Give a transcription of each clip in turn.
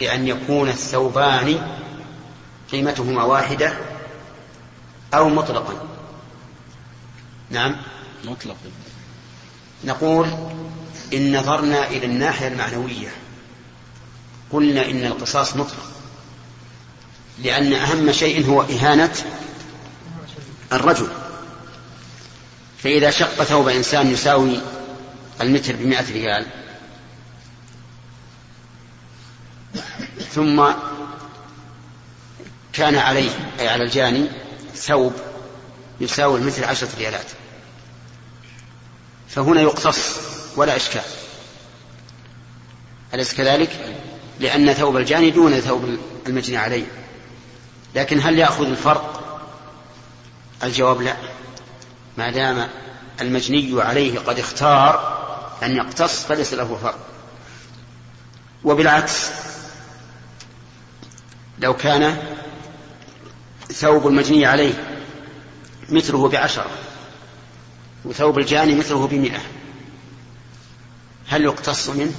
بأن يكون الثوبان قيمتهما واحدة أو مطلقا. نعم. مطلق. نقول إن نظرنا إلى الناحية المعنوية. قلنا إن القصاص مطلق. لأن أهم شيء هو إهانة الرجل. فإذا شق ثوب إنسان يساوي المتر بمائة ريال ثم كان عليه أي على الجاني ثوب يساوي المتر عشرة ريالات. فهنا يقتص ولا إشكال. أليس كذلك؟ لأن ثوب الجاني دون ثوب المجني عليه. لكن هل يأخذ الفرق؟ الجواب لا. ما دام المجني عليه قد اختار أن يقتص فليس له فرق. وبالعكس لو كان ثوب المجني عليه مثله بعشرة وثوب الجاني مثله بمئة هل يقتص منه؟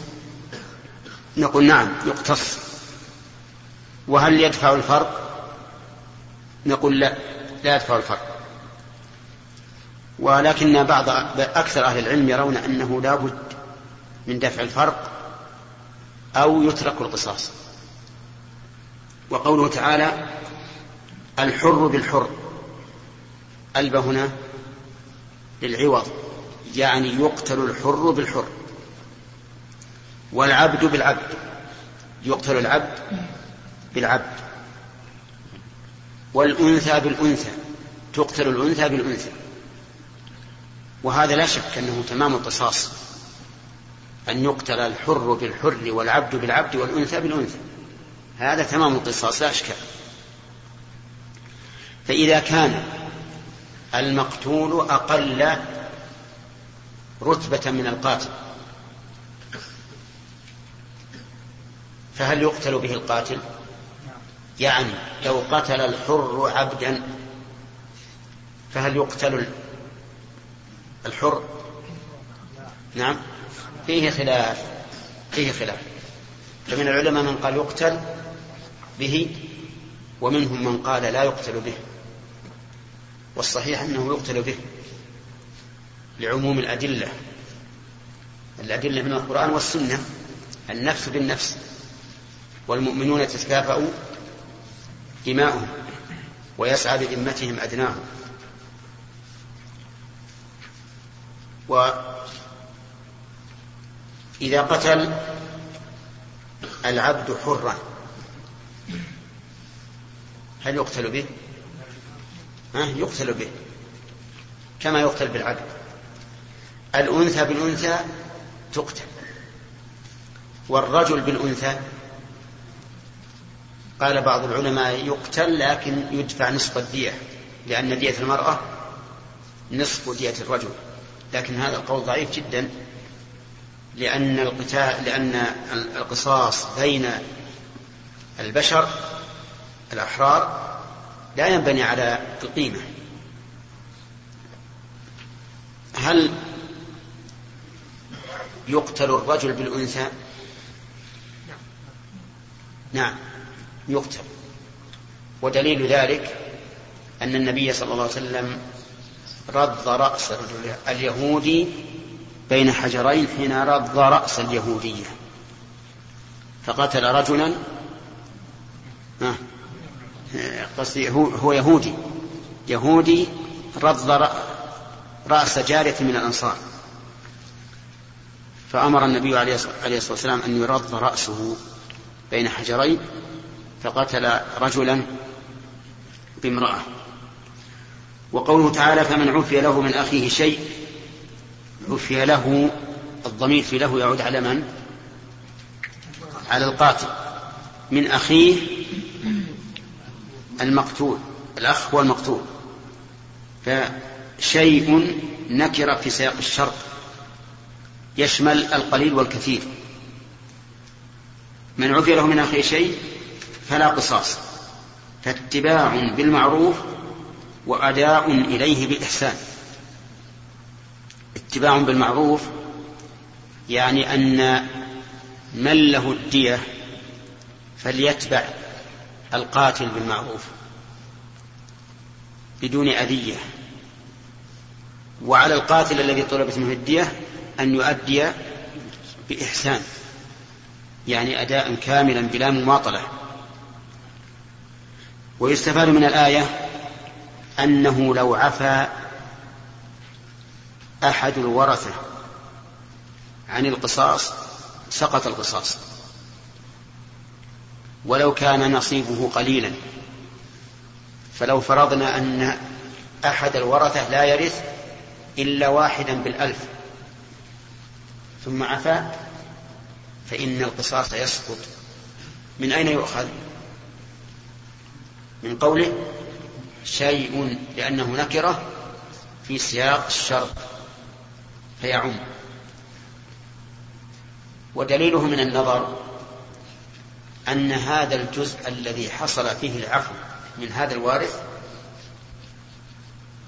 نقول نعم يقتص. وهل يدفع الفرق؟ نقول لا لا يدفع الفرق. ولكن بعض أكثر أهل العلم يرون أنه لا بد من دفع الفرق أو يترك القصاص. وقوله تعالى الحر بالحر. ألب هنا للعوض يعني يقتل الحر بالحر والعبد بالعبد. يقتل العبد بالعبد. والأنثى بالأنثى تقتل الأنثى بالأنثى. وهذا لا شك أنه تمام القصاص أن يقتل الحر بالحر والعبد بالعبد والأنثى بالأنثى. هذا تمام القصاص لا أشكال. فإذا كان المقتول أقل رتبة من القاتل فهل يقتل به القاتل؟ يعني لو قتل الحر عبدا فهل يقتل الحر؟ نعم فيه خلاف فيه خلاف. فمن العلماء من قال يقتل به ومنهم من قال لا يقتل به والصحيح أنه يقتل به لعموم الأدلة الأدلة من القرآن والسنة النفس بالنفس والمؤمنون تتكافأ دماؤهم ويسعى بذمتهم أدناهم وإذا قتل العبد حرا هل يقتل به؟ ها؟ يقتل به. كما يقتل بالعبد الأنثى بالأنثى تقتل. والرجل بالأنثى قال بعض العلماء يقتل لكن يدفع نصف الدية لأن دية المرأة نصف دية الرجل. لكن هذا القول ضعيف جدا لأن القتال لأن القصاص بين البشر الأحرار لا ينبني على القيمة. هل يقتل الرجل بالأنثى؟ نعم. يقتل. ودليل ذلك أن النبي صلى الله عليه وسلم رض رأس اليهودي بين حجرين حين رض رأس اليهودية. فقتل رجلا قصدي هو يهودي. يهودي رض رأس جارية من الأنصار. فأمر النبي عليه الصلاة والسلام أن يرض رأسه بين حجرين فقتل رجلا بامرأة. وقوله تعالى فمن عفي له من أخيه شيء عفي له الضمير في له يعود على من؟ على القاتل. من أخيه المقتول الأخ هو المقتول. فشيء نكر في سياق الشرط يشمل القليل والكثير. من عفي له من أخيه شيء فلا قصاص فاتباع بالمعروف وأداء إليه بإحسان. اتباع بالمعروف يعني أن من له الدية فليتبع القاتل بالمعروف بدون أذية. وعلى القاتل الذي طلبت منه الدية أن يؤدي بإحسان يعني أداء كاملا بلا مماطلة. ويستفاد من الآية أنه لو عفى أحد الورثة عن القصاص سقط القصاص. ولو كان نصيبه قليلا. فلو فرضنا أن أحد الورثة لا يرث إلا واحدا بالألف. ثم عفا فإن القصاص يسقط. من أين يؤخذ؟ من قوله شيء لأنه نكرة في سياق الشرط فيعم. ودليله من النظر أن هذا الجزء الذي حصل فيه العفو من هذا الوارث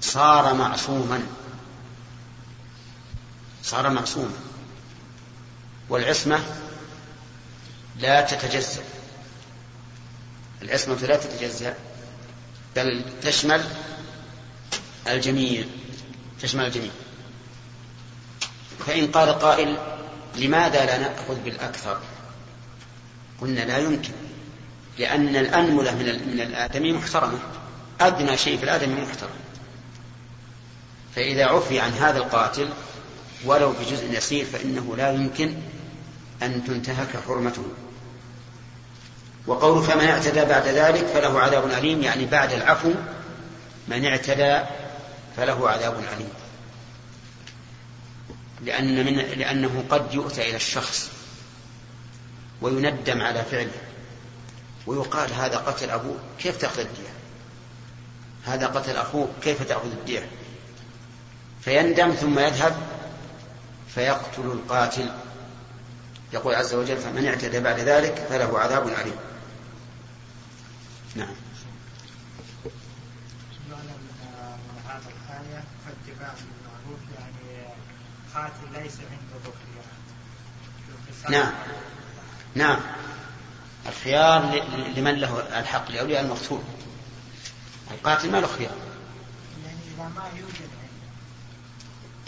صار معصوما. صار معصوما. والعصمة لا تتجزأ. العصمة لا تتجزأ بل تشمل الجميع تشمل الجميع. فإن قال قائل لماذا لا نأخذ بالأكثر؟ قلنا لا يمكن لأن الأنملة من من الآدمي محترمة. أدنى شيء في الآدمي محترم. فإذا عفي عن هذا القاتل ولو بجزء يسير فإنه لا يمكن أن تنتهك حرمته. وقول فمن اعتدى بعد ذلك فله عذاب أليم يعني بعد العفو من اعتدى فله عذاب أليم. لأن من لأنه قد يؤتى إلى الشخص. ويندم على فعله. ويقال هذا قتل أبوه. كيف تأخذ الدية؟ هذا قتل أخوه. كيف تأخذ الدية؟ فيندم ثم يذهب فيقتل القاتل. يقول عز وجل فمن اعتدى بعد ذلك فله عذاب عليم نعم. نعم. نعم. الخيار لمن له الحق لأولياء المقتول. القاتل ما له خيار. يعني إذا ما يوجد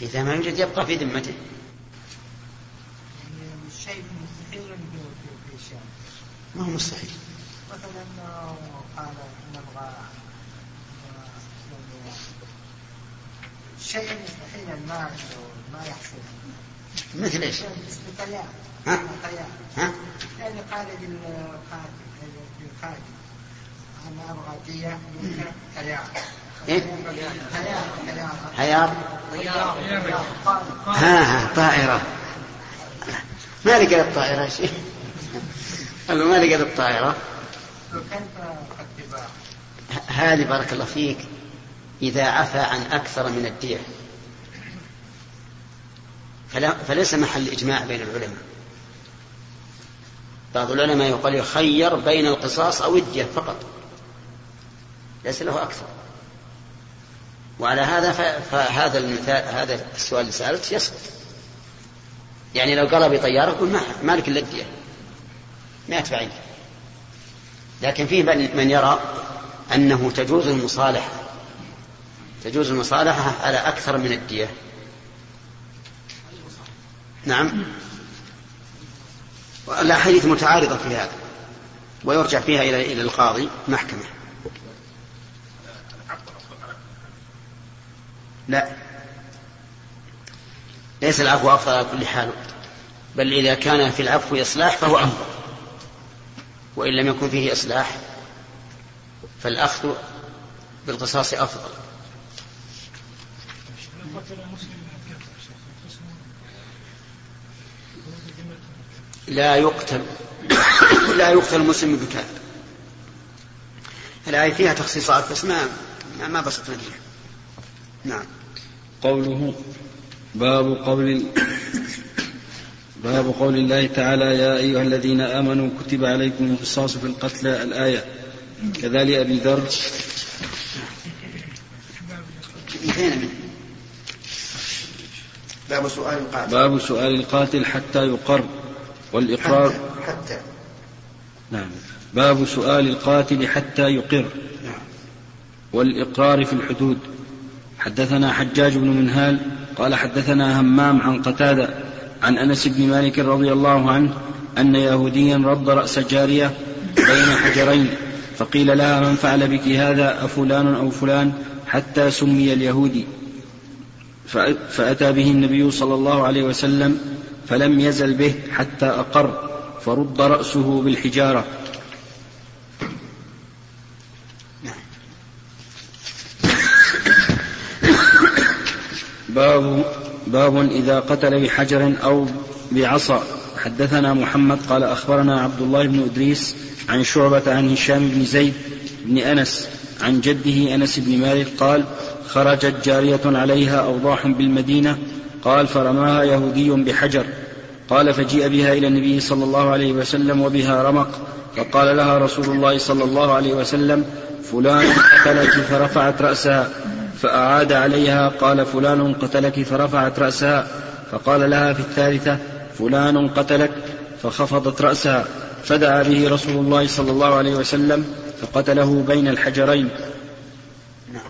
إذا ما يوجد يبقى في ذمته. يعني الشيء مستحيل ما هو مستحيل. مثلا قال نبغى شيء مستحيل ما ما يحصل. مثل إيش؟ ها؟ ها؟ يعني قال للقاتل أنا أبغى دية حياة إيه؟ حيار ها ها طائرة. ما لقيت الطائرة شيء قال له ما لقيت الطائرة. هذه بارك الله فيك إذا عفى عن أكثر من الدية فليس محل إجماع بين العلماء. بعض العلماء يقول يخير بين القصاص أو الدية فقط. ليس له أكثر. وعلى هذا فهذا المثال هذا السؤال اللي سألت يسقط. يعني لو قال بطيارة يقول ما مالك إلا الدية. ما يدفع لكن فيه من يرى أنه تجوز المصالحة. تجوز المصالحة على أكثر من الدية. نعم. الأحاديث متعارضة في هذا ويرجع فيها إلى إلى القاضي محكمة. لا. ليس العفو أفضل على كل حال بل إذا كان في العفو إصلاح فهو أفضل. وإن لم يكن فيه إصلاح فالأخذ بالقصاص أفضل. لا يقتل. لا يقتل المسلم بكافر الآية فيها تخصيصات بس ما ما بسطنا فيها. نعم. قوله باب قول باب قول الله تعالى يا أيها الذين آمنوا كتب عليكم القصاص في القتلى الآية. كذلك أبي ذر. باب سؤال القاتل. باب سؤال القاتل حتى يقر. والإقرار. حتى. نعم. باب سؤال القاتل حتى يقر. نعم. والإقرار في الحدود. حدثنا حجاج بن منهال قال حدثنا همام عن قتادة عن أنس بن مالك رضي الله عنه أن يهوديا رد رأس جارية بين حجرين فقيل لها من فعل بك هذا أفلان أو فلان حتى سمي اليهودي. فأتى به النبي صلى الله عليه وسلم فلم يزل به حتى أقر فرد رأسه بالحجارة. باب باب إذا قتل بحجر أو بعصا. حدثنا محمد قال أخبرنا عبد الله بن إدريس عن شعبة عن هشام بن زيد بن أنس عن جده أنس بن مالك قال خرجت جارية عليها أوضاح بالمدينة قال فرماها يهودي بحجر. قال فجيء بها إلى النبي صلى الله عليه وسلم وبها رمق. فقال لها رسول الله صلى الله عليه وسلم فلان قتلك فرفعت رأسها. فأعاد عليها قال فلان قتلك فرفعت رأسها. فقال لها في الثالثة فلان قتلك فخفضت رأسها. فدعا به رسول الله صلى الله عليه وسلم فقتله بين الحجرين. نعم.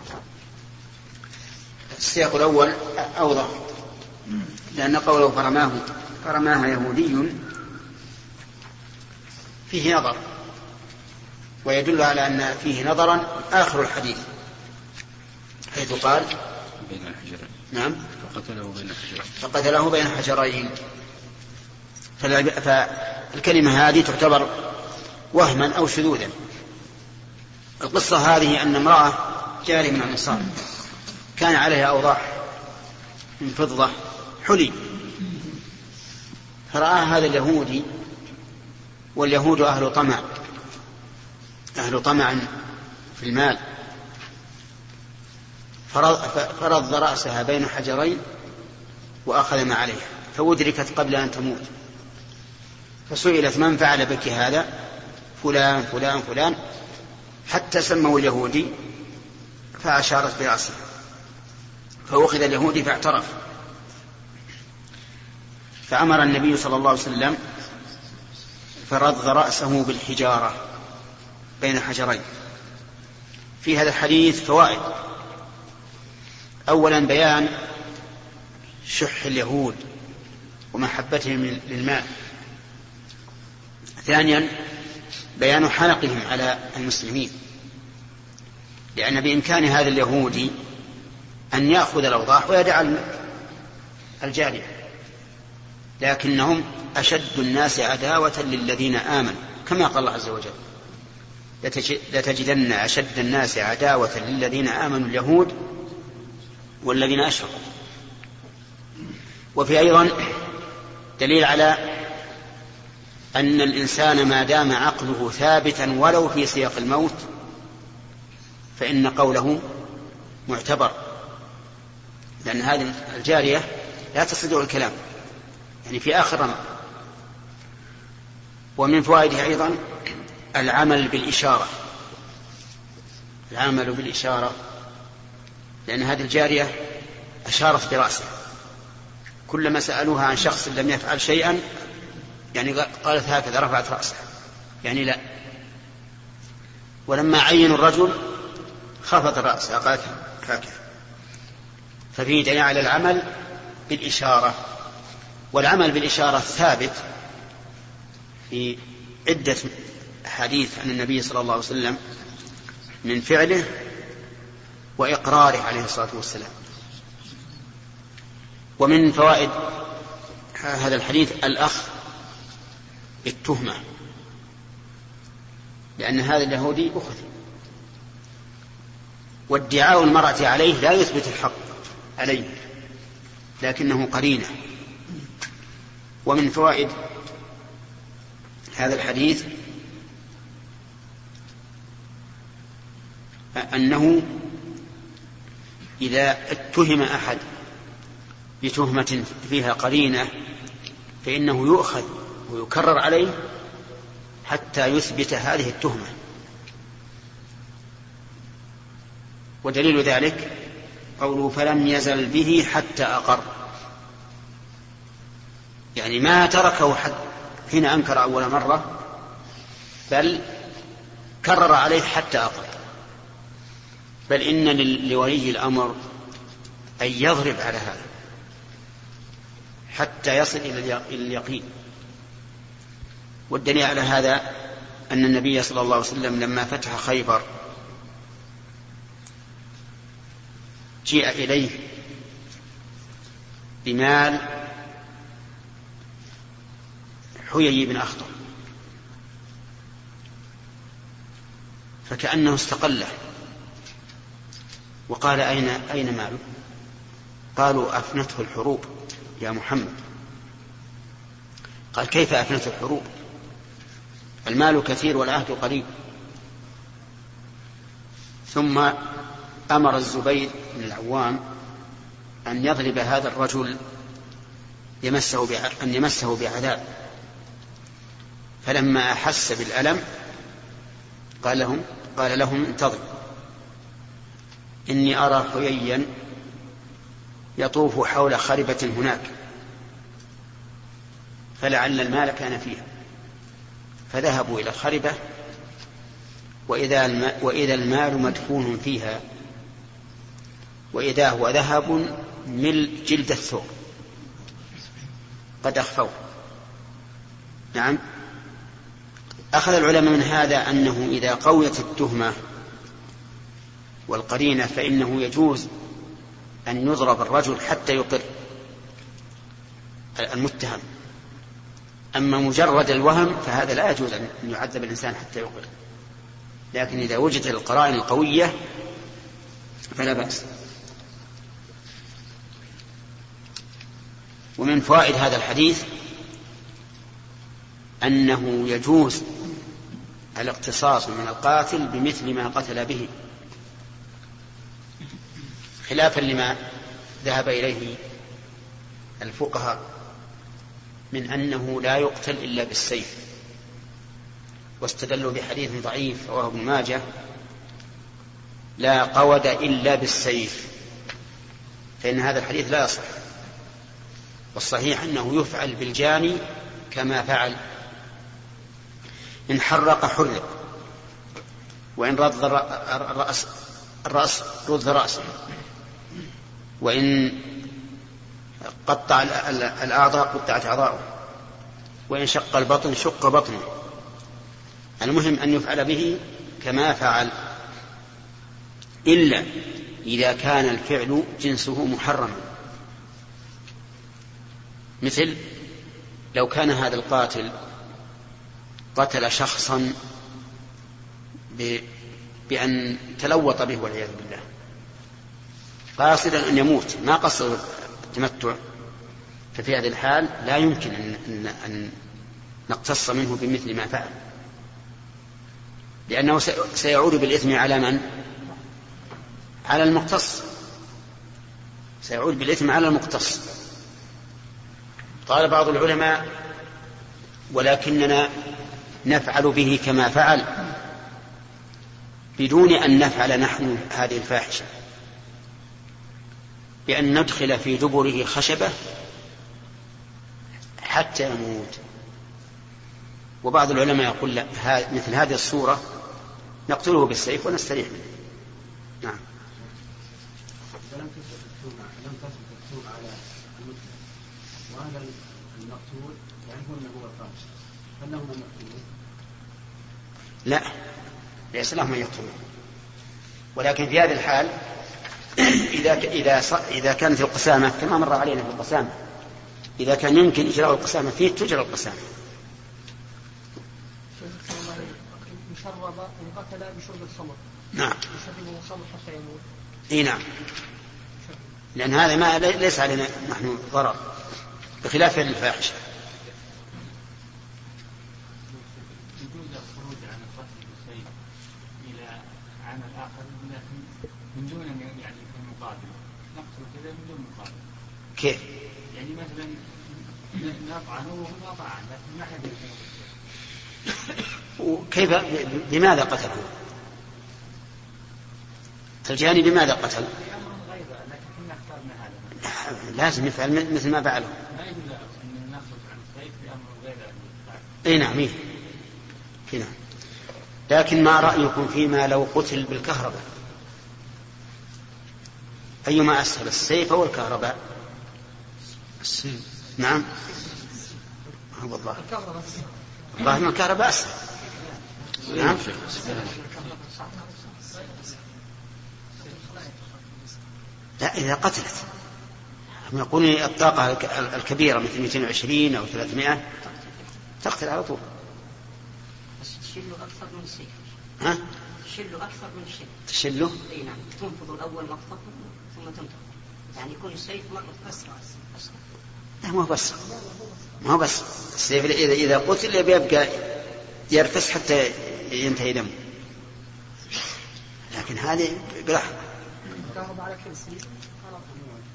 السياق الأول أوضح. لأن قوله فرماه فرماها يهودي فيه نظر. ويدل على أن فيه نظرا آخر الحديث حيث قال بين الحجرين. نعم. فقتله بين الحجرين. فقتله بين حجرين فالكلمة هذه تعتبر وهما أو شذوذا. القصة هذه أن امرأة جاري من الأنصار كان عليها أوضاح من فضة حلي. فرآها هذا اليهودي واليهود أهل طمع. أهل طمع في المال. فرض رأسها بين حجرين وأخذ ما عليها فأدركت قبل أن تموت. فسئلت من فعل بك هذا؟ فلان فلان فلان. حتى سموا اليهودي فأشارت برأسها فأخذ اليهودي فاعترف. فأمر النبي صلى الله عليه وسلم فرض رأسه بالحجارة بين حجرين. في هذا الحديث فوائد. أولا بيان شح اليهود ومحبتهم للمال ثانيا بيان حنقهم على المسلمين. لأن بإمكان هذا اليهودي أن يأخذ الأوضاح ويدع الجارية. لكنهم أشد الناس عداوة للذين آمنوا كما قال الله عز وجل لتجدن أشد الناس عداوة للذين آمنوا اليهود والذين أشركوا. وفي أيضا دليل على أن الإنسان ما دام عقله ثابتا ولو في سياق الموت فإن قوله معتبر لأن هذه الجارية لا تستطيع الكلام. يعني في آخر رمى ومن فوائده أيضا العمل بالإشارة. العمل بالإشارة لأن هذه الجارية أشارت برأسها كلما سألوها عن شخص لم يفعل شيئا يعني قالت هكذا رفعت رأسها. يعني لا. ولما عينوا الرجل خفض رأسها قالت هكذا. ففيه دليل على العمل بالإشارة. والعمل بالإشارة ثابت في عدة حديث عن النبي صلى الله عليه وسلم من فعله وإقراره عليه الصلاة والسلام. ومن فوائد هذا الحديث الأخ بالتهمة لأن هذا اليهودي أخذ. وادعاء المرأة عليه لا يثبت الحق عليه لكنه قرينة. ومن فوائد هذا الحديث أنه إذا اتهم أحد بتهمة فيها قرينة فإنه يؤخذ ويكرر عليه حتى يثبت هذه التهمة. ودليل ذلك قوله فلم يزل به حتى أقر. يعني ما تركه حد حين أنكر أول مرة بل كرر عليه حتى أقر بل إن لولي الأمر أن يضرب على هذا حتى يصل إلى اليقين. والدليل على هذا أن النبي صلى الله عليه وسلم لما فتح خيبر جيء إليه بمال حيي بن أخطر فكأنه استقله. وقال أين أين ماله؟ قالوا أفنته الحروب يا محمد. قال كيف أفنته الحروب؟ المال كثير والعهد قليل. ثم أمر الزبير بن العوام أن يضرب هذا الرجل يمسه أن يمسه بعذاب. فلما أحس بالألم قال لهم قال لهم انتظروا إني أرى حييا يطوف حول خربة هناك. فلعل المال كان فيها. فذهبوا إلى الخربة وإذا وإذا المال مدفون فيها وإذا هو ذهب من جلد الثوب. قد أخفوه. نعم. أخذ العلماء من هذا أنه إذا قويت التهمة والقرينة فإنه يجوز أن يضرب الرجل حتى يقر المتهم. أما مجرد الوهم فهذا لا يجوز أن يعذب الإنسان حتى يقر. لكن إذا وجدت القرائن القوية فلا بأس. ومن فوائد هذا الحديث أنه يجوز الاقتصاص من القاتل بمثل ما قتل به. خلافا لما ذهب إليه الفقهاء من أنه لا يقتل إلا بالسيف. واستدلوا بحديث ضعيف رواه ابن ماجه لا قود إلا بالسيف. فإن هذا الحديث لا يصح. والصحيح أنه يفعل بالجاني كما فعل إن حرق حرق وإن رد الرأس الرأس رد رأسه وإن قطع الأعضاء قطعت أعضاؤه وإن شق البطن شق بطنه. المهم أن يفعل به كما فعل. إلا إذا كان الفعل جنسه محرما مثل لو كان هذا القاتل قتل شخصا بأن تلوط به والعياذ بالله. قاصدا أن يموت. ما قصد التمتع. ففي هذه الحال لا يمكن أن, أن نقتص منه بمثل ما فعل. لأنه سيعود بالإثم على من؟ على المقتص. سيعود بالإثم على المقتص. قال بعض العلماء ولكننا نفعل به كما فعل بدون أن نفعل نحن هذه الفاحشة. بأن ندخل في دبره خشبة حتى يموت. وبعض العلماء يقول لا مثل هذه الصورة نقتله بالسيف ونستريح منه. نعم. لم لم على وهذا المقتول يعرفون أنه هو الفاحش ان يقتلوه؟ لا ليس لهم أن يقتلوه ولكن في هذه الحال إذا إذا إذا كانت القسامة كما مر علينا في القسامة إذا كان يمكن إجراء القسامة فيه تجرى القسامة. يشرب إن قتل بشرب الخمر. نعم. يشربه الخمر حتى يموت. إي نعم. لأن هذا ما ليس علينا نحن ضرر بخلاف الفاحشة. كيف؟ يعني مثلا نطعنه وهو طعن لكن ما حد وكيف بماذا قتله؟ الجاني بماذا قتل؟ لازم يفعل مثل ما فعله. ما إي نعم إي نعم لكن ما رأيكم فيما لو قتل بالكهرباء أيما أسهل السيف أو الكهرباء السيف. نعم. هو الظاهر. الظاهر أن الكهرباء أسهل. نعم. لا إذا قتلت. هم يقولون الطاقة الكبيرة مثل 220 أو 300 تقتل على طول. بس أكثر من السيف ها؟ تشله أكثر من السيف تشله أي نعم. تنفض الأول مقطع ثم تنتقل. يعني يكون السيف مرة أسرع أسرع. لا ما هو بس ما هو بس السيف إذا إذا قتل يبقى يرفس حتى ينتهي دمه. لكن هذه بلحظة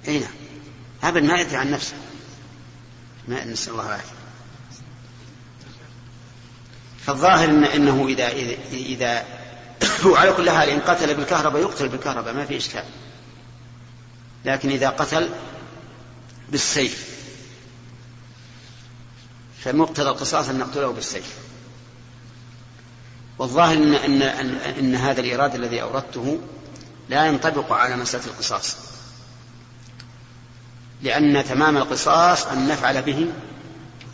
إي نعم. ابدا ما يدري عن نفسه. ما نسأل الله العافية. فالظاهر إن إنه اذا اذا, إذا وعلى كل حال إن قتل بالكهرباء يقتل بالكهرباء ما في إشكال. لكن إذا قتل بالسيف فمقتضى القصاص أن نقتله بالسيف. والظاهر ان ان, إن هذا الإيراد الذي أوردته لا ينطبق على مسألة القصاص. لأن تمام القصاص أن نفعل به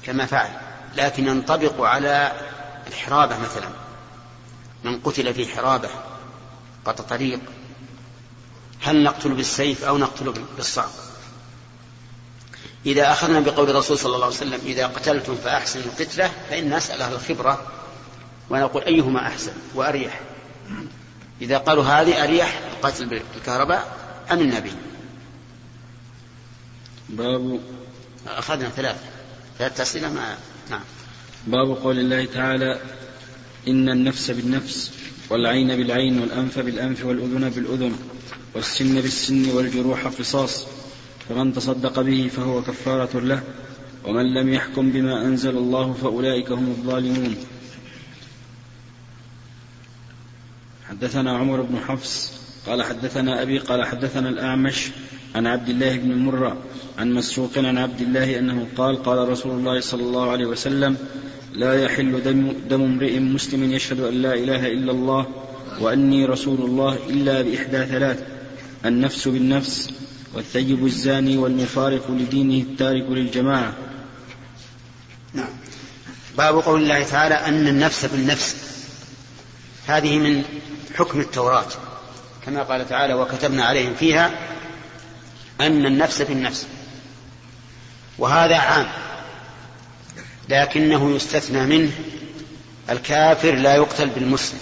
كما فعل لكن ينطبق على الحرابة مثلا. من قتل في حرابة قطع طريق هل نقتل بالسيف أو نقتل بالصعب إذا أخذنا بقول الرسول صلى الله عليه وسلم إذا قتلتم فأحسنوا القتلة فإن نسأل أهل الخبرة. ونقول أيهما أحسن؟ وأريح. إذا قالوا هذه أريح القتل بالكهرباء أم النبي؟ باب أخذنا ثلاث ثلاث أسئلة ما نعم. باب قول الله تعالى إن النفس بالنفس والعين بالعين والأنف بالأنف والأذن بالأذن والسن بالسن والجروح قصاص. فمن تصدق به فهو كفارة له ومن لم يحكم بما أنزل الله فأولئك هم الظالمون. حدثنا عمر بن حفص قال حدثنا أبي قال حدثنا الأعمش عن عبد الله بن مرة عن مسروق عن عبد الله أنه قال قال رسول الله صلى الله عليه وسلم لا يحل دم, دم امرئ مسلم يشهد أن لا إله إلا الله وأني رسول الله إلا بإحدى ثلاث النفس بالنفس والثيب الزاني والمفارق لدينه التارك للجماعة. نعم. باب قول الله تعالى أن النفس بالنفس. هذه من حكم التوراة. كما قال تعالى وكتبنا عليهم فيها أن النفس بالنفس. وهذا عام. لكنه يستثنى منه الكافر لا يقتل بالمسلم.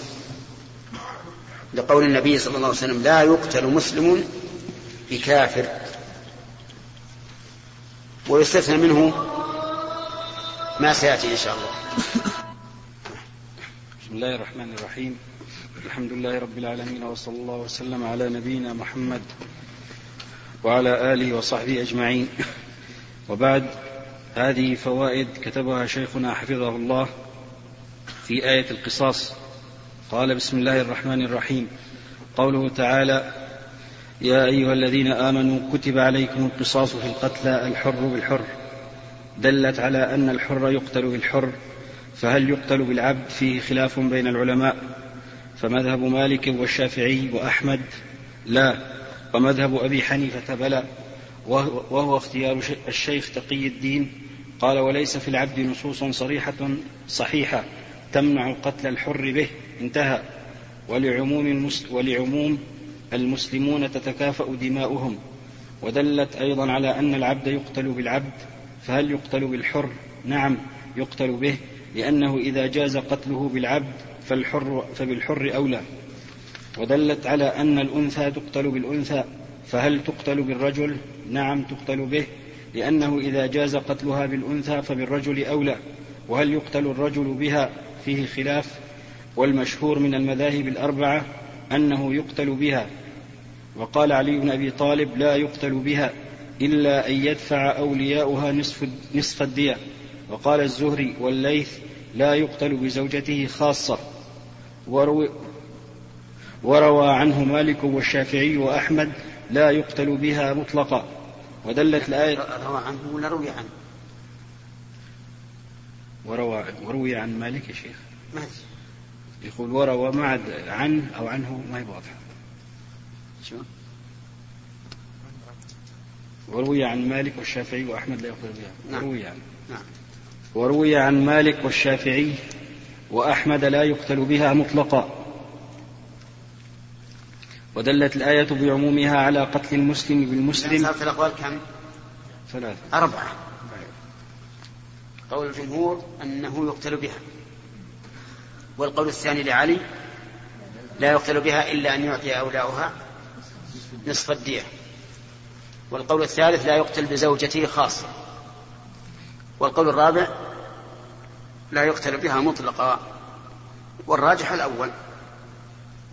لقول النبي صلى الله عليه وسلم لا يقتل مسلم بكافر ويستثنى منه ما سيأتي إن شاء الله. بسم الله الرحمن الرحيم. الحمد لله رب العالمين وصلى الله وسلم على نبينا محمد وعلى آله وصحبه أجمعين. وبعد هذه فوائد كتبها شيخنا حفظه الله في آية القصاص. قال بسم الله الرحمن الرحيم. قوله تعالى يا أيها الذين آمنوا كتب عليكم القصاص في القتلى الحر بالحر. دلت على أن الحر يقتل بالحر فهل يقتل بالعبد؟ فيه خلاف بين العلماء. فمذهب مالك والشافعي وأحمد لا. ومذهب أبي حنيفة بلى. وهو اختيار الشيخ تقي الدين. قال وليس في العبد نصوص صريحة صحيحة تمنع قتل الحر به. انتهى. ولعموم, ولعموم المسلمون تتكافأ دماؤهم ودلت أيضا على أن العبد يقتل بالعبد فهل يقتل بالحر؟ نعم يقتل به لأنه إذا جاز قتله بالعبد فالحر فبالحر أولى. ودلت على أن الأنثى تقتل بالأنثى فهل تقتل بالرجل؟ نعم تقتل به لأنه إذا جاز قتلها بالأنثى فبالرجل أولى. وهل يقتل الرجل بها؟ فيه خلاف. والمشهور من المذاهب الأربعة أنه يقتل بها. وقال علي بن أبي طالب لا يقتل بها إلا أن يدفع أولياؤها نصف, نصف الدية. وقال الزهري والليث لا يقتل بزوجته خاصة. وروي, وروى عنه مالك والشافعي وأحمد لا يقتل بها مطلقا. ودلت الآية روى عنه ولا روي عنه؟ وروى وروي عن مالك يا شيخ. ما يقول وروى معد عن أو عنه ما هي واضحة شو؟ وروي عن مالك والشافعي وأحمد لا يقبل بها. نعم. وروي عن نعم. وروي عن مالك والشافعي وأحمد لا يقتل بها مطلقا. ودلت الآية بعمومها على قتل المسلم بالمسلم. صارت الأقوال كم؟ ثلاثة. أربعة. قول الجمهور أنه يقتل بها. والقول الثاني لعلي لا يقتل بها إلا أن يعطي أولياؤها نصف الدية. والقول الثالث لا يقتل بزوجته خاصة. والقول الرابع لا يقتل بها مطلقا. والراجح الأول.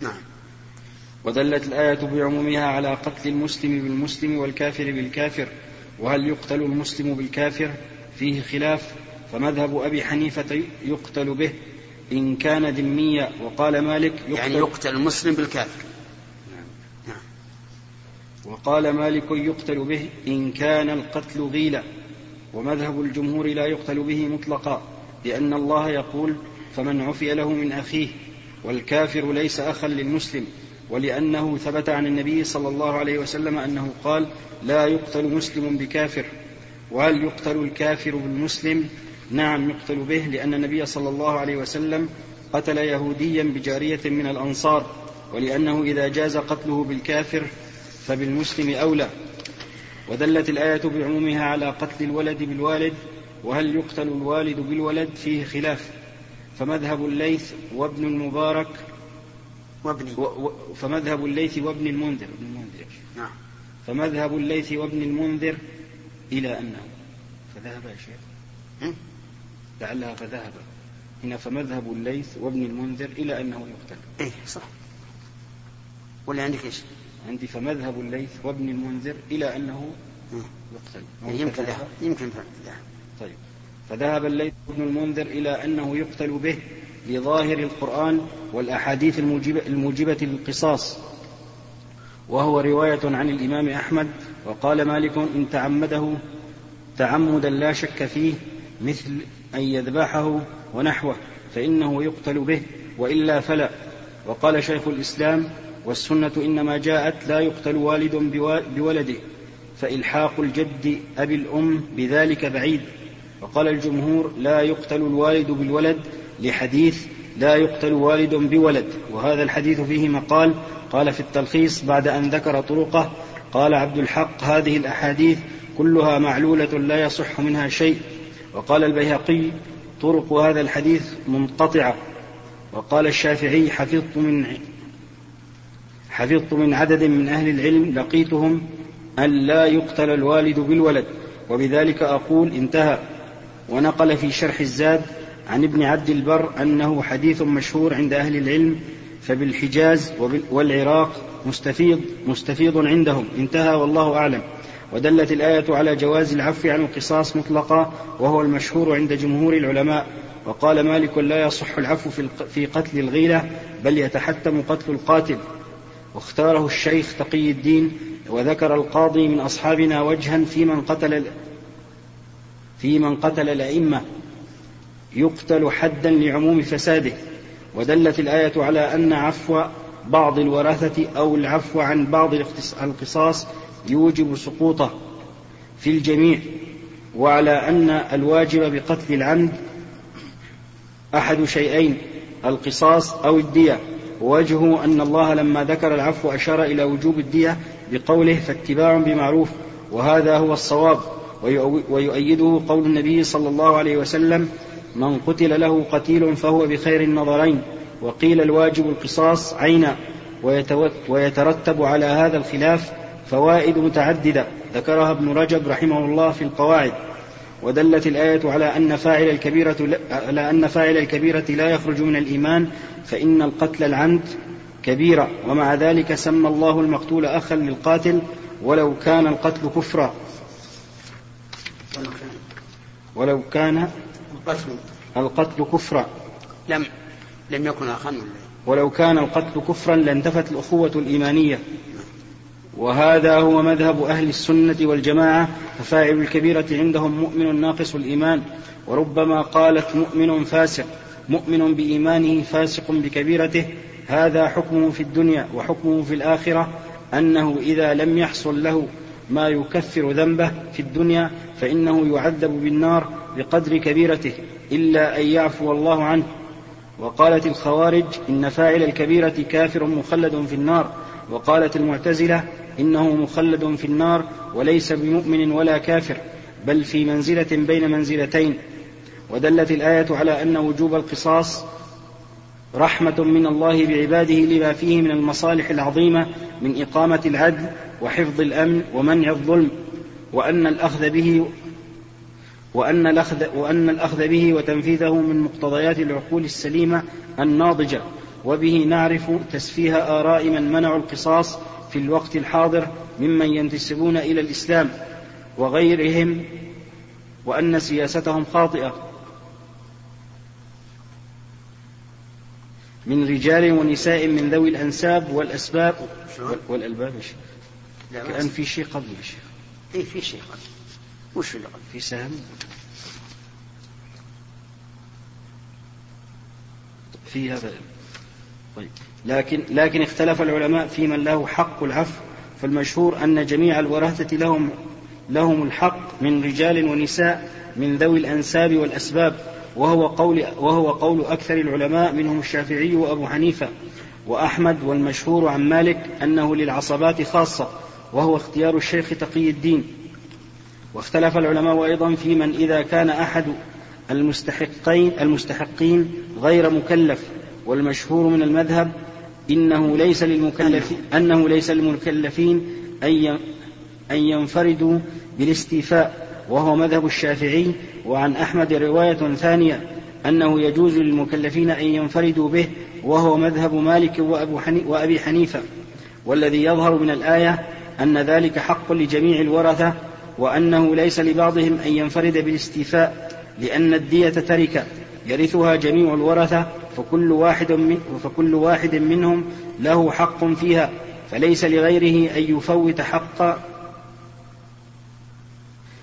نعم. ودلت الآية بعمومها على قتل المسلم بالمسلم والكافر بالكافر. وهل يقتل المسلم بالكافر؟ فيه خلاف. فمذهب أبي حنيفة يقتل به. إن كان ذميا وقال مالك يقتل يعني يقتل المسلم بالكافر. وقال مالك يقتل به إن كان القتل غيلا. ومذهب الجمهور لا يقتل به مطلقا لأن الله يقول فمن عفي له من أخيه والكافر ليس أخا للمسلم. ولأنه ثبت عن النبي صلى الله عليه وسلم أنه قال لا يقتل مسلم بكافر. وهل يقتل الكافر بالمسلم؟ نعم يقتل به لأن النبي صلى الله عليه وسلم قتل يهوديا بجارية من الأنصار ولأنه إذا جاز قتله بالكافر فبالمسلم أولى. ودلت الآية بعمومها على قتل الولد بالوالد وهل يقتل الوالد بالولد؟ فيه خلاف. فمذهب الليث وابن المبارك وابني. و و فمذهب الليث وابن المنذر. ابن المنذر. نعم. فمذهب الليث وابن المنذر إلى أنه. فذهب يا شيخ. هم؟ لعلها فذهب. هنا فمذهب الليث وابن المنذر إلى أنه يقتل. إيه صح. ولا عندك إيش؟ عندي فمذهب الليث وابن المنذر إلى أنه. يقتل. يعني يمكن ذهب يمكن ذهب طيب. فذهب الليث بن المنذر إلى أنه يقتل به لظاهر القرآن والأحاديث الموجبة, الموجبة للقصاص. وهو رواية عن الإمام أحمد وقال مالك إن تعمده تعمدا لا شك فيه مثل أن يذبحه ونحوه فإنه يقتل به وإلا فلا. وقال شيخ الإسلام والسنة إنما جاءت لا يقتل والد بولده فإلحاق الجد أبي الأم بذلك بعيد. وقال الجمهور لا يقتل الوالد بالولد لحديث لا يقتل والد بولد. وهذا الحديث فيه مقال قال في التلخيص بعد أن ذكر طرقه قال عبد الحق هذه الأحاديث كلها معلولة لا يصح منها شيء. وقال البيهقي طرق هذا الحديث منقطعة. وقال الشافعي حفظت من حفظت من عدد من أهل العلم لقيتهم أن لا يقتل الوالد بالولد وبذلك أقول انتهى. ونقل في شرح الزاد عن ابن عبد البر أنه حديث مشهور عند أهل العلم فبالحجاز والعراق مستفيض مستفيض عندهم. انتهى والله أعلم. ودلت الآية على جواز العفو عن القصاص مطلقا وهو المشهور عند جمهور العلماء. وقال مالك لا يصح العفو في قتل الغيلة بل يتحتم قتل القاتل. واختاره الشيخ تقي الدين وذكر القاضي من أصحابنا وجها في من قتل في من قتل الأئمة يقتل حدا لعموم فساده. ودلت الآية على أن عفو بعض الورثة أو العفو عن بعض القصاص يوجب سقوطه في الجميع وعلى أن الواجب بقتل العمد أحد شيئين القصاص أو الدية. ووجهه أن الله لما ذكر العفو أشار إلى وجوب الدية بقوله فاتباع بمعروف وهذا هو الصواب. ويؤيده قول النبي صلى الله عليه وسلم من قتل له قتيل فهو بخير النظرين وقيل الواجب القصاص عينا ويترتب على هذا الخلاف فوائد متعددة. ذكرها ابن رجب رحمه الله في القواعد. ودلت الآية على أن فاعل الكبيرة لا- على أن فاعل الكبيرة لا يخرج من الإيمان فإن القتل العمد كبيرة. ومع ذلك سمى الله المقتول أخا للقاتل ولو كان القتل كفرا. ولو كان القتل. القتل كفرا. لم لم يكن أخا إيه؟ ولو كان القتل كفرا لانتفت الأخوة الإيمانية. وهذا هو مذهب أهل السنة والجماعة ففاعل الكبيرة عندهم مؤمن ناقص الإيمان وربما قالت مؤمن فاسق مؤمن بإيمانه فاسق بكبيرته هذا حكمه في الدنيا وحكمه في الآخرة أنه إذا لم يحصل له ما يكفر ذنبه في الدنيا فإنه يعذب بالنار بقدر كبيرته إلا أن يعفو الله عنه. وقالت الخوارج إن فاعل الكبيرة كافر مخلد في النار وقالت المعتزلة إنه مخلد في النار وليس بمؤمن ولا كافر بل في منزلة بين منزلتين. ودلت الآية على أن وجوب القصاص رحمة من الله بعباده لما فيه من المصالح العظيمة من إقامة العدل وحفظ الأمن ومنع الظلم وأن الأخذ به وأن الأخذ, وأن الأخذ به وتنفيذه من مقتضيات العقول السليمة الناضجة وبه نعرف تسفيه آراء من منعوا القصاص في الوقت الحاضر ممن ينتسبون إلى الإسلام وغيرهم وأن سياستهم خاطئة. من رجال ونساء من ذوي الأنساب والأسباب والألباب كأن في شيء قبل يا شيخ. إيه في شيء قبل. وش اللي قبل؟ في سهم. في هذا. طيب. لكن لكن اختلف العلماء في من له حق العفو فالمشهور أن جميع الورثة لهم لهم الحق من رجال ونساء من ذوي الأنساب والأسباب وهو قول وهو قول أكثر العلماء منهم الشافعي وأبو حنيفة. وأحمد والمشهور عن مالك أنه للعصبات خاصة وهو اختيار الشيخ تقي الدين. واختلف العلماء أيضا في من إذا كان أحد المستحقين المستحقين غير مكلف والمشهور من المذهب إنه ليس للمكلفين أنه. ليس للمكلفين أن أن ينفردوا بالاستيفاء وهو مذهب الشافعي وعن أحمد رواية ثانية أنه يجوز للمكلفين أن ينفردوا به وهو مذهب مالك وأبي حنيفة. والذي يظهر من الآية أن ذلك حق لجميع الورثة وأنه ليس لبعضهم أن ينفرد بالاستيفاء لأن الدية تركة يرثها جميع الورثة فكل واحد من فكل واحد منهم له حق فيها فليس لغيره أن يفوت حق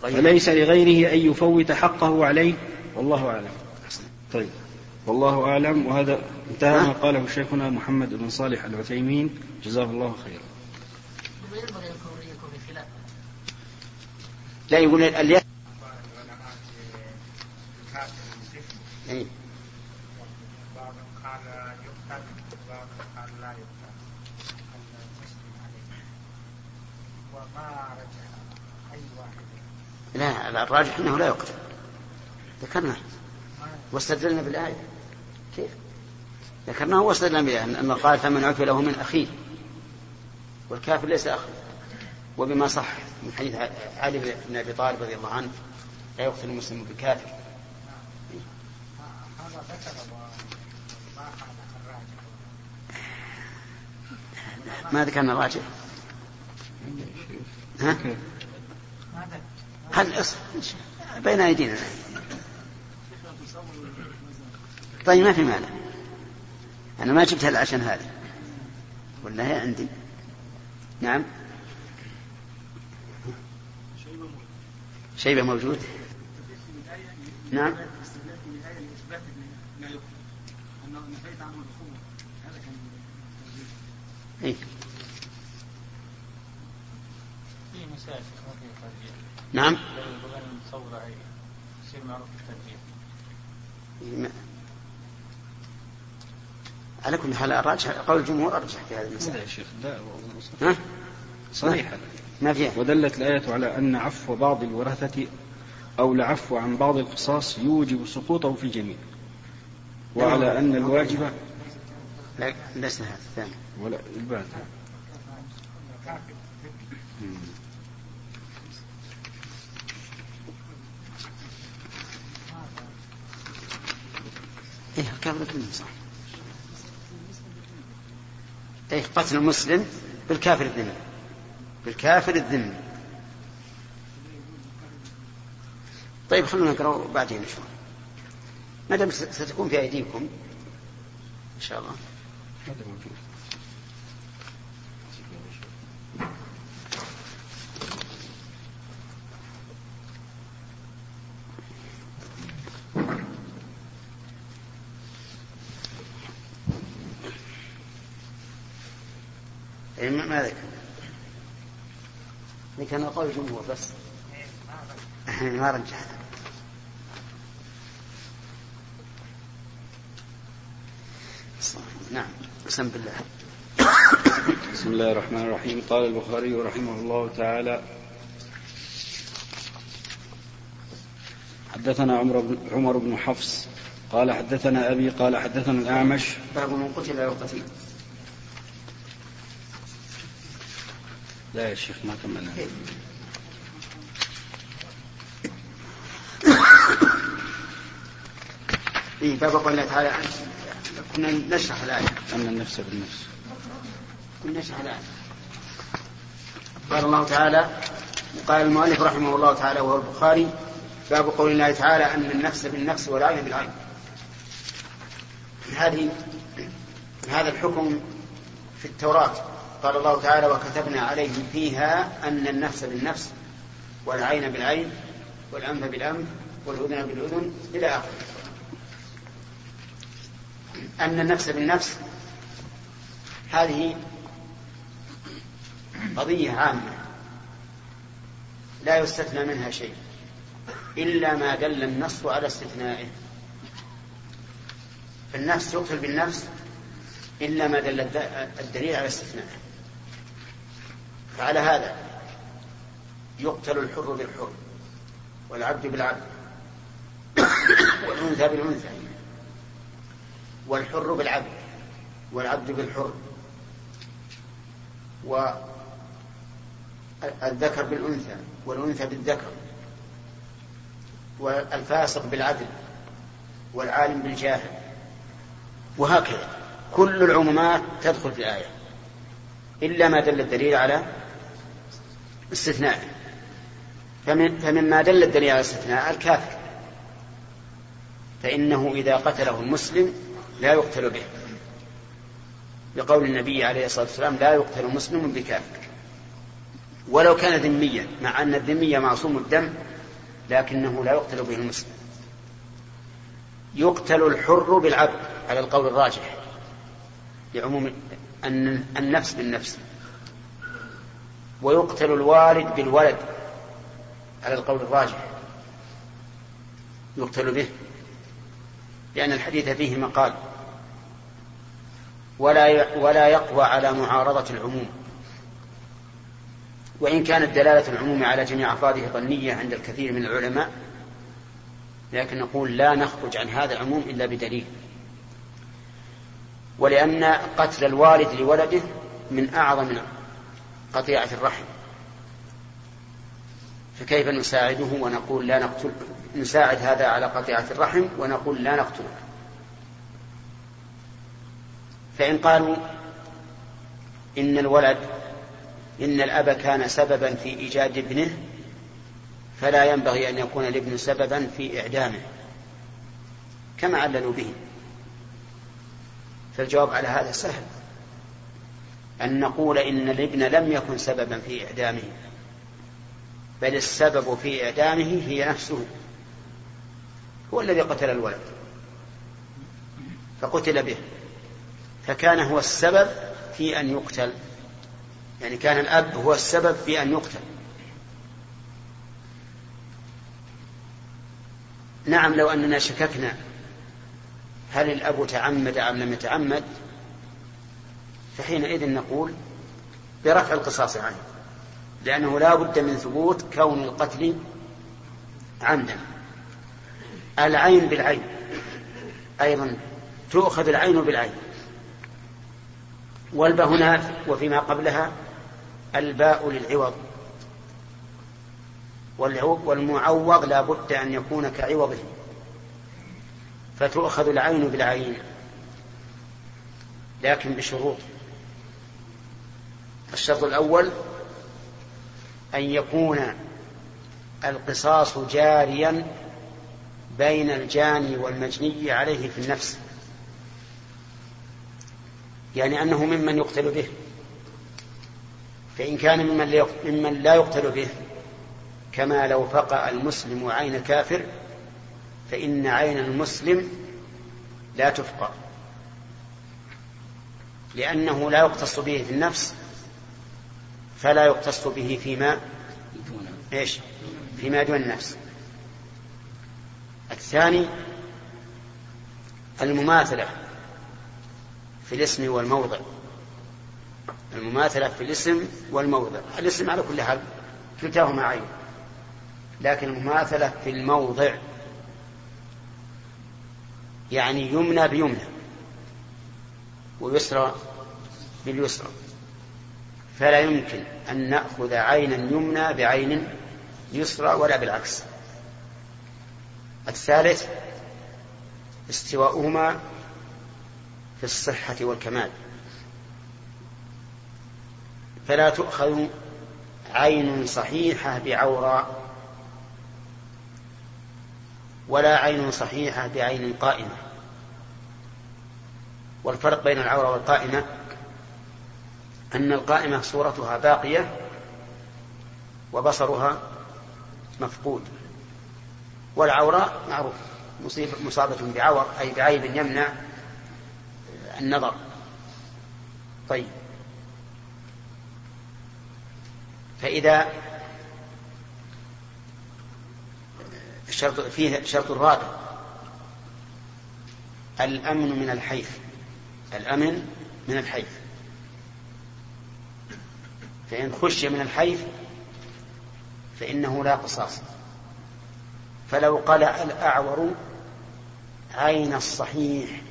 فليس لغيره أن يفوت حقه عليه. والله أعلم. طيب. والله أعلم. وهذا انتهى ما قاله شيخنا محمد بن صالح العثيمين. جزاه الله خيرا. لا يقول إيه. لا الراجح أنه لا يقتل ذكرنا. واستدلنا بالآية. كيف؟ ذكرناه واستدلنا بالآية أن قال فمن عفي له من أخيه. والكافر ليس أخ. وبما صح من حديث علي بن أبي طالب رضي الله عنه لا يقتل المسلم بالكافر. ما ذكرنا الراجح ها؟ هل بين أيدينا. طيب ما في مانع. أنا ما جبتها عشان هذه. ولا هي عندي. نعم. شيبة موجود. نعم. إيه؟ نعم. على كل حال الراجح قول الجمهور ارجح في هذه المسألة. لا يا شيخ لا ها؟ صحيح. ما فيها. ودلت الآية على أن عفو بعض الورثة أو العفو عن بعض القصاص يوجب سقوطه في الجميع. وعلى أن الواجب لا ليس هذا الثاني ولا البعد إيه الكافر الذمي صح إيه قتل المسلم بالكافر الذمي. بالكافر الذمي. طيب خلونا نقرأ بعدين شوي ما دام ستكون في أيديكم إن شاء الله. هذا موجود. إيه، ما ذكر. ذكرنا قول الجمهور بس. إيه، ما رجعت بسم بالله. بسم الله الرحمن الرحيم. قال البخاري رحمه الله تعالى حدثنا عمر بن عمر بن حفص قال حدثنا أبي قال حدثنا الأعمش. باب من قتل لا يقتل لا يا شيخ ما كملنا. إيه باب قول الله تعالى كنا نشرح الآية. أن النفس بالنفس. كنا الآية قال الله تعالى قال المؤلف رحمه الله تعالى وهو البخاري باب قول الله تعالى أن النفس بالنفس والعين بالعين. هذه هذا الحكم في التوراة. قال الله تعالى وكتبنا عليهم فيها أن النفس بالنفس والعين بالعين والأنف بالأنف والأذن بالأذن إلى آخره. أن النفس بالنفس هذه قضية عامة لا يستثنى منها شيء إلا ما دل النص على استثنائه. فالنفس يقتل بالنفس إلا ما دل الدليل على استثنائه. فعلى هذا يقتل الحر بالحر والعبد بالعبد والأنثى بالأنثى والحر بالعبد والعبد بالحر. والذكر بالأنثى والأنثى بالذكر والفاسق بالعدل والعالم بالجاهل. وهكذا. كل العمومات تدخل في الآية إلا ما دل الدليل على استثناء. فمما دل الدليل على استثناء الكافر. فإنه إذا قتله المسلم لا يقتل به. لقول النبي عليه الصلاة والسلام لا يقتل مسلم بكافر. ولو كان ذميا مع أن الذمي معصوم الدم لكنه لا يقتل به المسلم. يقتل الحر بالعبد على القول الراجح لعموم النفس بالنفس. ويقتل الوالد بالولد على القول الراجح. يقتل به لأن الحديث فيه مقال. ولا ولا يقوى على معارضة العموم. وإن كانت دلالة العموم على جميع أفراده ظنية عند الكثير من العلماء لكن نقول لا نخرج عن هذا العموم إلا بدليل. ولأن قتل الوالد لولده من أعظم قطيعة الرحم. فكيف نساعده ونقول لا نقتل نساعد هذا على قطيعة الرحم ونقول لا نقتله؟ فإن قالوا إن الولد إن الأب كان سببا في إيجاد ابنه فلا ينبغي أن يكون الابن سببا في إعدامه كما عللوا به. فالجواب على هذا سهل. أن نقول إن الابن لم يكن سببا في إعدامه بل السبب في إعدامه هي نفسه هو الذي قتل الولد فقتل به. فكان هو السبب في أن يقتل. يعني كان الأب هو السبب في أن يقتل. نعم لو أننا شككنا هل الأب تعمد أم لم يتعمد؟ فحينئذ نقول برفع القصاص عنه لأنه لا بد من ثبوت كون القتل عمدا. العين بالعين أيضا تؤخذ العين بالعين. والباء هنا وفيما قبلها الباء للعوض. والمعوض لا بد أن يكون كعوضه. فتؤخذ العين بالعين. لكن بشروط. الشرط الأول أن يكون القصاص جاريا بين الجاني والمجني عليه في النفس. يعني أنه ممن يقتل به. فإن كان ممن, لا يقتل به كما لو فقأ المسلم عين كافر فإن عين المسلم لا تفقأ لأنه لا يقتص به في النفس فلا يقتص به فيما إيش؟ فيما دون النفس. الثاني المماثلة. في الاسم والموضع. المماثلة في الاسم والموضع. الاسم على كل حال كلتاهما عين. لكن المماثلة في الموضع يعني يمنى بيمنى ويسرى باليسرى. فلا يمكن أن نأخذ عينا يمنى بعين يسرى ولا بالعكس. الثالث استواؤهما في الصحة والكمال. فلا تؤخذ عين صحيحة بعوراء ولا عين صحيحة بعين قائمة. والفرق بين العورة والقائمة أن القائمة صورتها باقية وبصرها مفقود. والعوراء معروف مصابة بعور أي بعيب يمنع النظر. طيب. فإذا شرط فيه شرط رابع الأمن من الحيف. الأمن من الحيف. فإن خشي من الحيف فإنه لا قصاص. فلو قلع الأعور عين الصحيح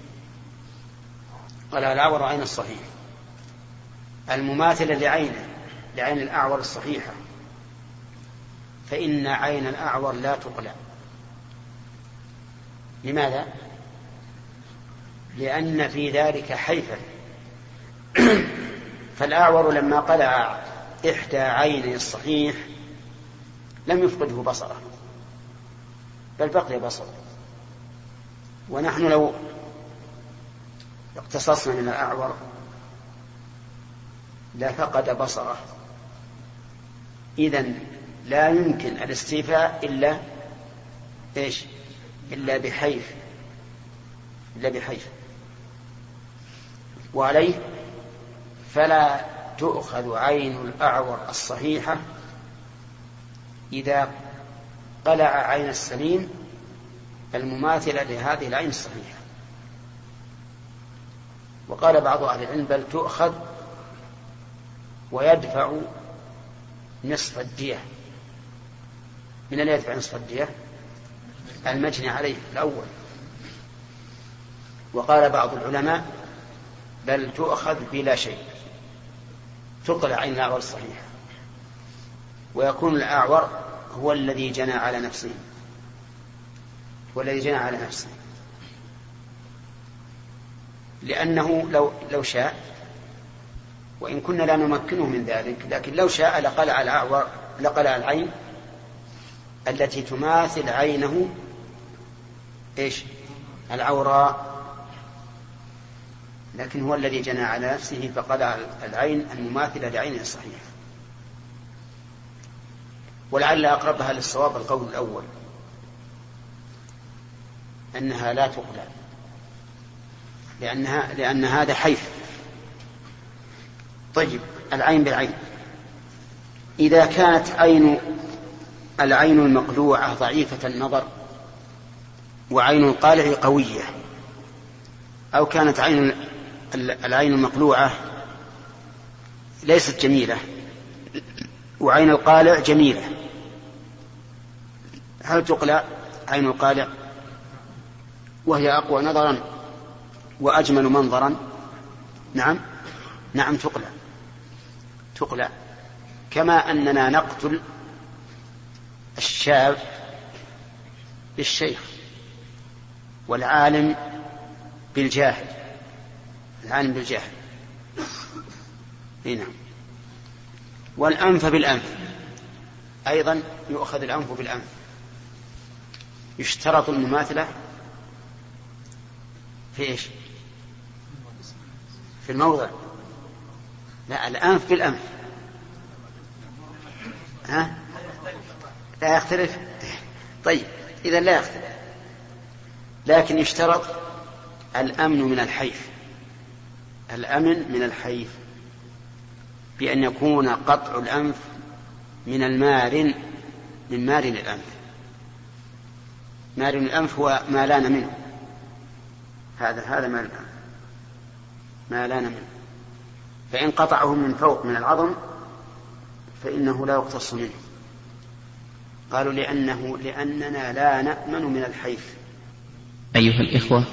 قلع الأعور عين الصحيح. المماثلة لعينه لعين الأعور الصحيحة. فإن عين الأعور لا تقلع. لماذا؟ لأن في ذلك حيفا. فالأعور لما قلع إحدى عيني الصحيح لم يفقده بصره بل بقي بصره. ونحن لو اقتصصنا من الأعور. لفقد بصره. إذا لا يمكن الاستيفاء إلا إيش؟ إلا بحيف. إلا بحيف. وعليه فلا تؤخذ عين الأعور الصحيحة إذا قلع عين السليم المماثلة لهذه العين الصحيحة. وقال بعض أهل العلم بل تؤخذ ويدفع نصف الدية. من الذي يدفع نصف الدية؟ المجني عليه الأول. وقال بعض العلماء بل تؤخذ بلا شيء. تقلع عين الأعور الصحيحة ويكون الأعور هو الذي جنى على نفسه. هو الذي جنى على نفسه. لأنه لو لو شاء وإن كنا لا نمكنه من ذلك لكن لو شاء لقلع الأعور لقلع العين التي تماثل عينه إيش؟ العوراء. لكن هو الذي جنى على نفسه فقلع العين المماثلة لعينه الصحيحة ولعل أقربها للصواب القول الأول أنها لا تقلع. لأنها لأن هذا حيف. طيب العين بالعين. إذا كانت عين العين المقلوعة ضعيفة النظر وعين القالع قوية أو كانت عين العين المقلوعة ليست جميلة وعين القالع جميلة هل تقلع عين القالع وهي أقوى نظرا؟ وأجمل منظرا. نعم. نعم تقلع. تقلع. كما أننا نقتل الشاب بالشيخ والعالم بالجاهل. العالم بالجاهل. نعم. والأنف بالأنف. أيضا يؤخذ الأنف بالأنف يشترط المماثلة في إيش؟ في الموضع. لا الأنف بالأنف. ها؟ لا يختلف؟ طيب إذا لا يختلف. لكن يشترط الأمن من الحيف. الأمن من الحيف. بأن يكون قطع الأنف من المارن من مارن الأنف. مارن الأنف هو ما لأن منه. هذا هذا مارن الأنف. ما لأن منه فإن قطعه من فوق من العظم فإنه لا يقتص منه. قالوا لأنه لأننا لا نأمن من الحيف. أيها الإخوة.